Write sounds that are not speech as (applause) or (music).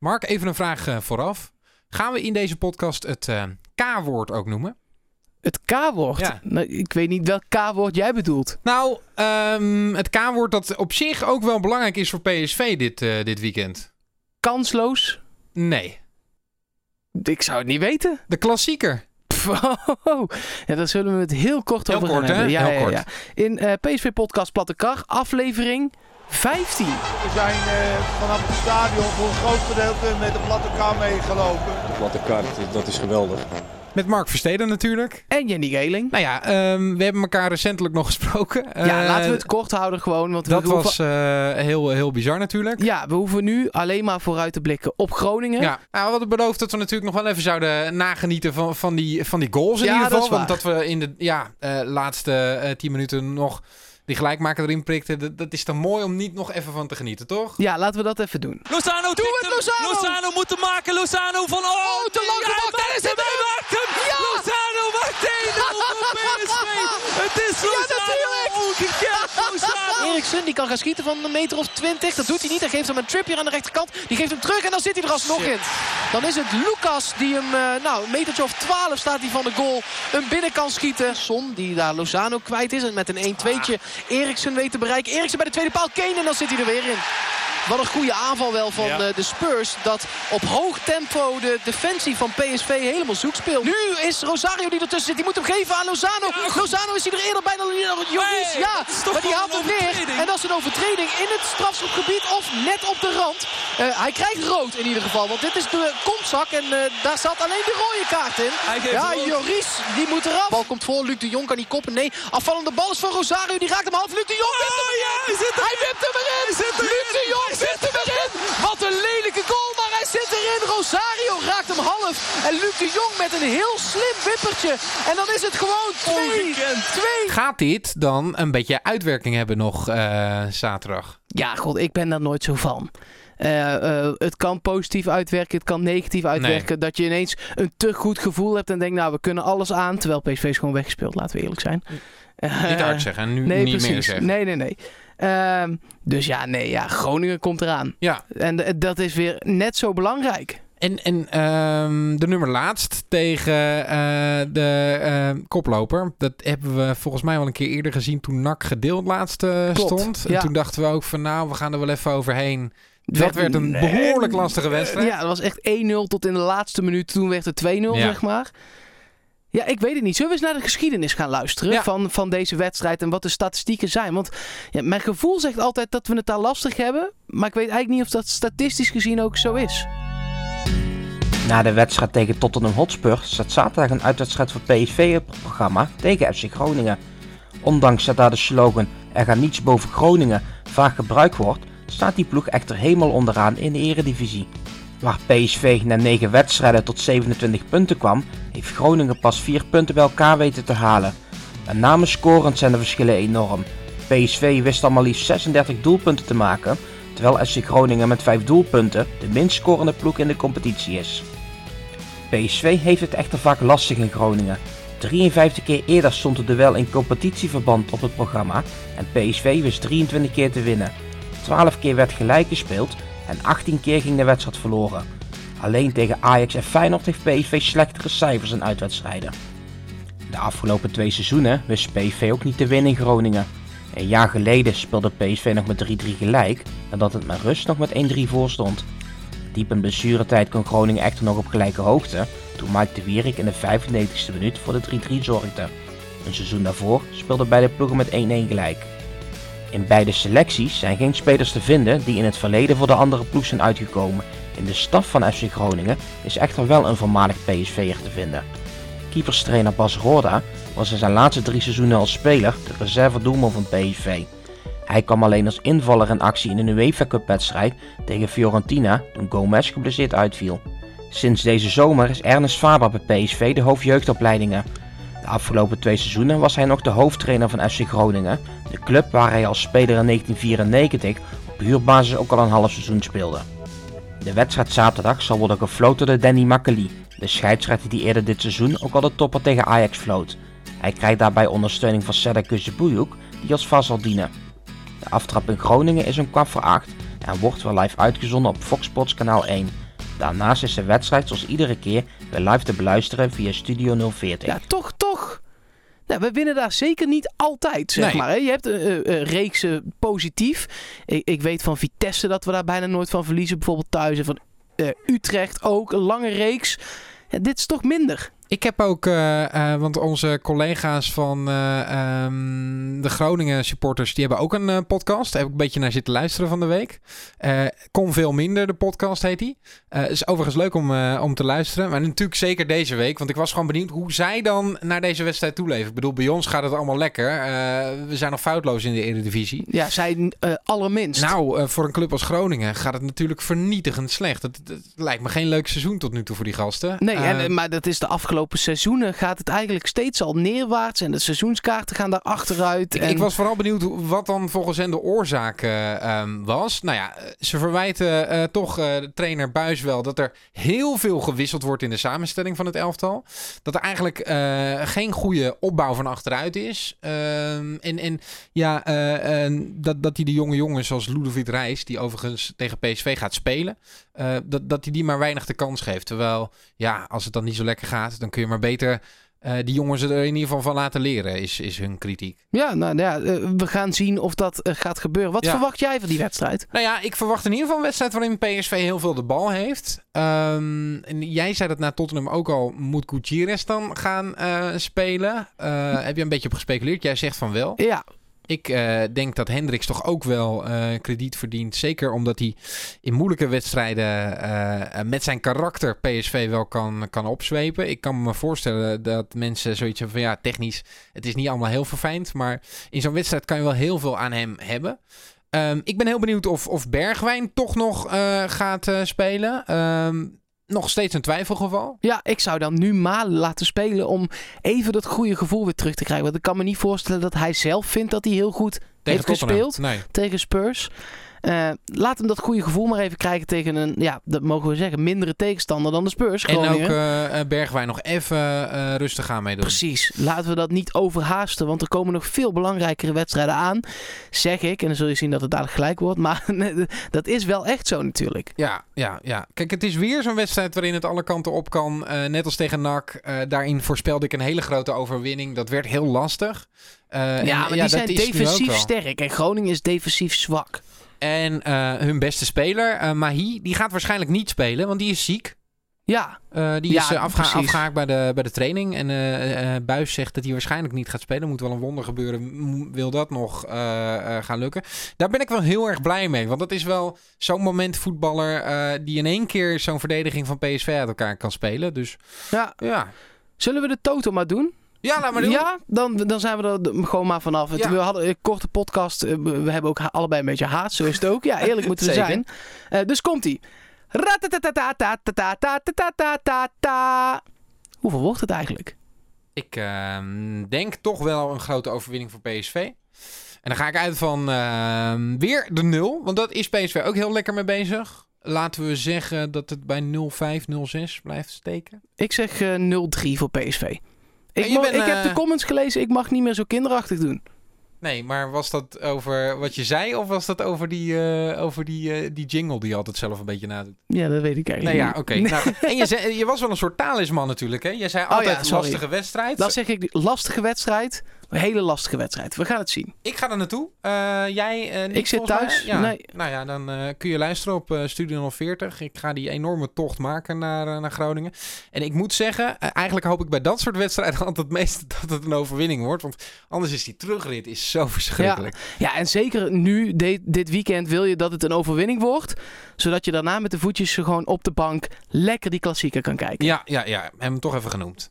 Mark, even een vraag eh, vooraf. Gaan we in deze podcast het eh, K-woord ook noemen? Het K-woord? Ja. Nou, ik weet niet welk K-woord jij bedoelt. Nou, ehm, het K-woord dat op zich ook wel belangrijk is voor PSV dit, eh, dit weekend. Kansloos? Nee, Ik zou het niet weten. de klassieker. (laughs) Oh, ja, daar zullen we het heel kort Heel over kort, gaan hè? hebben. Ja, Heel ja, kort. ja. In PSV Podcast Platte Kar, aflevering 15. We zijn eh, vanaf het stadion voor een groot gedeelte met de platte kar meegelopen. De platte kaart, dat is geweldig. Met Mark Versteden natuurlijk. En Jenny Geling. Nou ja, ehm, we hebben elkaar recentelijk nog gesproken. ja, Eh, laten we het kort houden gewoon. Want Dat we hoeven, was eh, heel, heel bizar natuurlijk. Ja, we hoeven nu alleen maar vooruit te blikken op Groningen. Ja, nou, we hadden beloofd dat we natuurlijk nog wel even zouden nagenieten van, van, die, van die goals in Ja, ieder dat geval. is Want dat we in de ja, eh, laatste eh, tien minuten nog die gelijkmaker erin prikten. Dat, dat is te mooi om niet nog even van te genieten, toch? Ja, laten we dat even doen. Lozano Doe het. Lozano! Lozano moet hem maken. Lozano van... Oh, Oh, te lang gemaakt. Daar is het hem, hij hem. maakt hem. Ja! Lozano maakt 1-0 voor (laughs) PSV. Het is Lozano. natuurlijk. Ongekend, Lozano. Eriksen die kan gaan schieten van een meter of 20. Dat doet hij niet. Hij geeft hem een tripje aan de rechterkant. Die geeft hem terug en dan zit hij er alsnog in. Dan is het Lucas die hem, eh, nou, een metertje of 12 staat hij van de goal. Een binnen kan schieten. Son die daar Lozano kwijt is. En met een 1-2'tje Eriksen weet te bereiken. Eriksen bij de tweede paal. Kane en dan zit hij er weer in. Wat een goede aanval wel van eh, de Spurs. Dat op hoog tempo de defensie van PSV helemaal zoek speelt. Nu is Rosario die ertussen zit. Die moet hem geven aan Lozano. Lozano is hij er eerder bij dan Joris. Ja, maar die haalt hem overtreding? En dat is een overtreding in het strafschopgebied of net op de rand. Eh, hij krijgt rood in ieder geval. Want dit is de kontzak en eh, daar zat alleen de rode kaart in. Ja, rood. Joris, die moet eraf. Bal komt voor. Luc de Jong kan niet koppen. Nee, afvallende bal is van Rosario. Die raakt hem half. Luc de Jong wipt hem Oh, ja, erin. hij zit erin. Hij wipt hem erin. zit erin. Luc de Jong wipt hem erin. Wat een lelijke goal, maar hij zit erin. Rosario raakt hem half. En Luc de Jong met een heel slim wippertje. En dan is het gewoon 2. Ongekend. 2. Gaat dit dan een beetje uitwerking hebben nog eh, zaterdag? Ja, god, ik ben daar nooit zo van. Eh, eh, het kan positief uitwerken, het kan negatief uitwerken. Dat je ineens een te goed gevoel hebt en denkt, nou, we kunnen alles aan. Terwijl PSV is gewoon weggespeeld, laten we eerlijk zijn. Niet Eh, hard zeggen, nu Nee, niet meer zeggen. Nee, nee, nee. Ehm, dus ja, nee, ja, Groningen komt eraan. Ja, En dat is weer net zo belangrijk. en, en ehm, de nummer laatst tegen eh, de eh, koploper. Dat hebben we volgens mij wel een keer eerder gezien toen NAC gedeeld laatst eh, stond. En ja. toen dachten we ook van nou, we gaan er wel even overheen. Dat Werd- werd een behoorlijk lastige wedstrijd. Ja, dat was echt 1-0 tot in de laatste minuut. Toen werd het 2-0, Ja. zeg maar. Ja, ik weet het niet. Zullen we eens naar de geschiedenis gaan luisteren Ja. van, van deze wedstrijd en wat de statistieken zijn? Want ja, mijn gevoel zegt altijd dat we het daar lastig hebben. Maar ik weet eigenlijk niet of dat statistisch gezien ook zo is. Na de wedstrijd tegen Tottenham Hotspur staat zaterdag een uitwedstrijd voor PSV op het programma tegen FC Groningen. Ondanks dat daar de slogan er gaat niets boven Groningen vaak gebruikt wordt, staat die ploeg echter helemaal onderaan in de eredivisie. Waar PSV na 9 wedstrijden tot 27 punten kwam, heeft Groningen pas 4 punten bij elkaar weten te halen. Met name scorend zijn de verschillen enorm. PSV wist al maar liefst 36 doelpunten te maken, terwijl FC Groningen met 5 doelpunten de minst scorende ploeg in de competitie is. PSV heeft het echter vaak lastig in Groningen. 53 keer eerder stond het duel in competitieverband op het programma en PSV wist 23 keer te winnen. 12 keer werd gelijk gespeeld en 18 keer ging de wedstrijd verloren. Alleen tegen Ajax en Feyenoord heeft PSV slechtere cijfers in uitwedstrijden. De afgelopen twee seizoenen wist PSV ook niet te winnen in Groningen. Een jaar geleden speelde PSV nog met 3-3 gelijk, nadat het met rust nog met 1-3 voor stond. Diep in blessuretijd kon Groningen echter nog op gelijke hoogte, toen Mike de Wierik in de 95e minuut voor de 3-3 zorgde. Een seizoen daarvoor speelden beide ploegen met 1-1 gelijk. In beide selecties zijn geen spelers te vinden die in het verleden voor de andere ploeg zijn uitgekomen. In de staf van FC Groningen is echter wel een voormalig PSV'er te vinden. Keeperstrainer Bas Roda was in zijn laatste drie seizoenen als speler de reserve doelman van PSV. Hij kwam alleen als invaller in actie in een UEFA Cup wedstrijd tegen Fiorentina toen Gomez geblesseerd uitviel. Sinds deze zomer is Ernest Faber bij PSV de hoofdjeugdopleidingen. De afgelopen twee seizoenen was hij nog de hoofdtrainer van FC Groningen, de club waar hij als speler in 1994 op huurbasis ook al een half seizoen speelde. De wedstrijd zaterdag zal worden gefloten door Danny Makkely, de scheidsrechter die eerder dit seizoen ook al de topper tegen Ajax floot. Hij krijgt daarbij ondersteuning van Serdar Kuzebuyuk, die als vast zal dienen. De aftrap in Groningen is om kwart voor acht en wordt wel live uitgezonden op Fox Sports kanaal 1. Daarnaast is de wedstrijd zoals iedere keer weer live te beluisteren via Studio 040. Ja, toch, toch. Nou, we winnen daar zeker niet altijd, zeg Nee. maar. Hè. Je hebt een reeks uh, positief. Ik, ik weet van Vitesse dat we daar bijna nooit van verliezen. Bijvoorbeeld thuis. En van eh, Utrecht ook. Een lange reeks. Ja, dit is toch minder. Ik heb ook, uh, uh, want onze collega's van uh, um, de Groningen supporters, die hebben ook een podcast. Daar heb ik een beetje naar zitten luisteren van de week. Kom veel minder, de podcast heet die. is overigens leuk om, om te luisteren. Maar natuurlijk zeker deze week, want ik was gewoon benieuwd hoe zij dan naar deze wedstrijd toeleven. Ik bedoel, bij ons gaat het allemaal lekker. we zijn nog foutloos in de Eredivisie. Ja, zij allerminst. Nou, voor een club als Groningen gaat het natuurlijk vernietigend slecht. Het, het, lijkt me geen leuk seizoen tot nu toe voor die gasten. Nee, en, maar dat is de afgelopen afgelopen seizoenen gaat het eigenlijk steeds al neerwaarts. En de seizoenskaarten gaan daar achteruit. Ik, en... ik was vooral benieuwd wat dan volgens hen de oorzaak uh, um, was. Nou ja, ze verwijten uh, toch uh, de trainer Buis wel dat er heel veel gewisseld wordt in de samenstelling van het elftal. Dat er eigenlijk eh, geen goede opbouw van achteruit is. Um, en, en ja, dat, dat hij de jonge jongens zoals Ludovic Reis, die overigens tegen PSV gaat spelen, dat, dat hij die maar weinig de kans geeft. Terwijl, ja, als het dan niet zo lekker gaat, dan kun je maar beter uh, die jongens er in ieder geval van laten leren, is, is hun kritiek. Ja, nou ja, uh, we gaan zien of dat uh, gaat gebeuren. Wat ja. verwacht jij van die wedstrijd? Nou ja, ik verwacht in ieder geval een wedstrijd waarin PSV heel veel de bal heeft. Um, en jij zei dat na Tottenham ook al, moet Gutierrez dan gaan spelen? heb je een beetje op gespeculeerd? Jij zegt van wel. Ja, ik uh, denk dat Hendricks toch ook wel uh, krediet verdient. Zeker omdat hij in moeilijke wedstrijden uh, met zijn karakter PSV wel kan, kan opzwepen. Ik kan me voorstellen dat mensen zoiets hebben van ja, technisch, het is niet allemaal heel verfijnd. Maar in zo'n wedstrijd kan je wel heel veel aan hem hebben. Um, ik ben heel benieuwd of, of Bergwijn toch nog gaat spelen. Um, nog steeds een twijfelgeval. Ja, ik zou dan nu Malen laten spelen om even dat goede gevoel weer terug te krijgen. Want ik kan me niet voorstellen dat hij zelf vindt dat hij heel goed tegen heeft Tottenham. gespeeld Nee. tegen Spurs. Uh, laat hem dat goede gevoel maar even krijgen tegen een, ja, dat mogen we zeggen, mindere tegenstander dan de Spurs. En Groningen. ook uh, Bergwijn nog even uh, rustig aan meedoen. Precies. Laten we dat niet overhaasten, want er komen nog veel belangrijkere wedstrijden aan. Zeg ik, en dan zul je zien dat het dadelijk gelijk wordt. Maar (laughs) dat is wel echt zo natuurlijk. Ja, ja, ja. Kijk, het is weer zo'n wedstrijd waarin het alle kanten op kan. Net als tegen NAC. Daarin voorspelde ik een hele grote overwinning. Dat werd heel lastig. Ja, maar ja, die zijn defensief sterk en Groningen is defensief zwak. En uh, hun beste speler, uh, Mahi, die gaat waarschijnlijk niet spelen, want die is ziek. Ja. Uh, die ja, is afge afgehaakt bij de, bij de training. En uh, Buis zegt dat hij waarschijnlijk niet gaat spelen. Moet wel een wonder gebeuren. Wil dat nog uh, gaan lukken? Daar ben ik wel heel erg blij mee. Want dat is wel zo'n moment voetballer die in één keer zo'n verdediging van PSV uit elkaar kan spelen. Dus ja. ja. Zullen we de toto maar doen? Ja, laat maar doen. Ja, dan, dan zijn we er gewoon maar vanaf. Ja. We hadden een korte podcast. We hebben ook allebei een beetje haat. Zo is het ook. Ja, eerlijk moeten we (laughs) zijn. Uh, dus komt-ie. Hoeveel wordt het eigenlijk? Ik uh, denk toch wel een grote overwinning voor PSV. En dan ga ik uit van uh, weer de 0. Want dat is PSV ook heel lekker mee bezig. Laten we zeggen dat het bij 0-5, 0-6 blijft steken. Ik zeg uh, 0-3 voor PSV. Ik, bent, ik heb eh, de comments gelezen. Ik mag niet meer zo kinderachtig doen. Nee, maar was dat over wat je zei of was dat over die, uh, over die, uh, die jingle die je altijd zelf een beetje nadoet? Ja, dat weet ik eigenlijk Nee, ja, niet. oké. Nou, (laughs) en je, zei, je was wel een soort talisman natuurlijk, hè? Je zei altijd Oh ja, sorry. lastige wedstrijd. Dan zeg ik lastige wedstrijd. Een hele lastige wedstrijd. We gaan het zien. Ik ga er naartoe. Uh, jij niet, Ik zit thuis. Ja. Nee. Nou ja, dan uh, kun je luisteren op uh, Studio 040. Ik ga die enorme tocht maken naar, naar Groningen. En ik moet zeggen, eigenlijk hoop ik bij dat soort wedstrijden (laughs) altijd het meeste dat het een overwinning wordt. Want anders is die terugrit is zo (laughs) verschrikkelijk. Ja, ja en zeker nu, de, dit weekend, wil je dat het een overwinning wordt. Zodat je daarna met de voetjes gewoon op de bank lekker die klassieker kan kijken. Ja, ja, ja. Hebben hem toch even genoemd.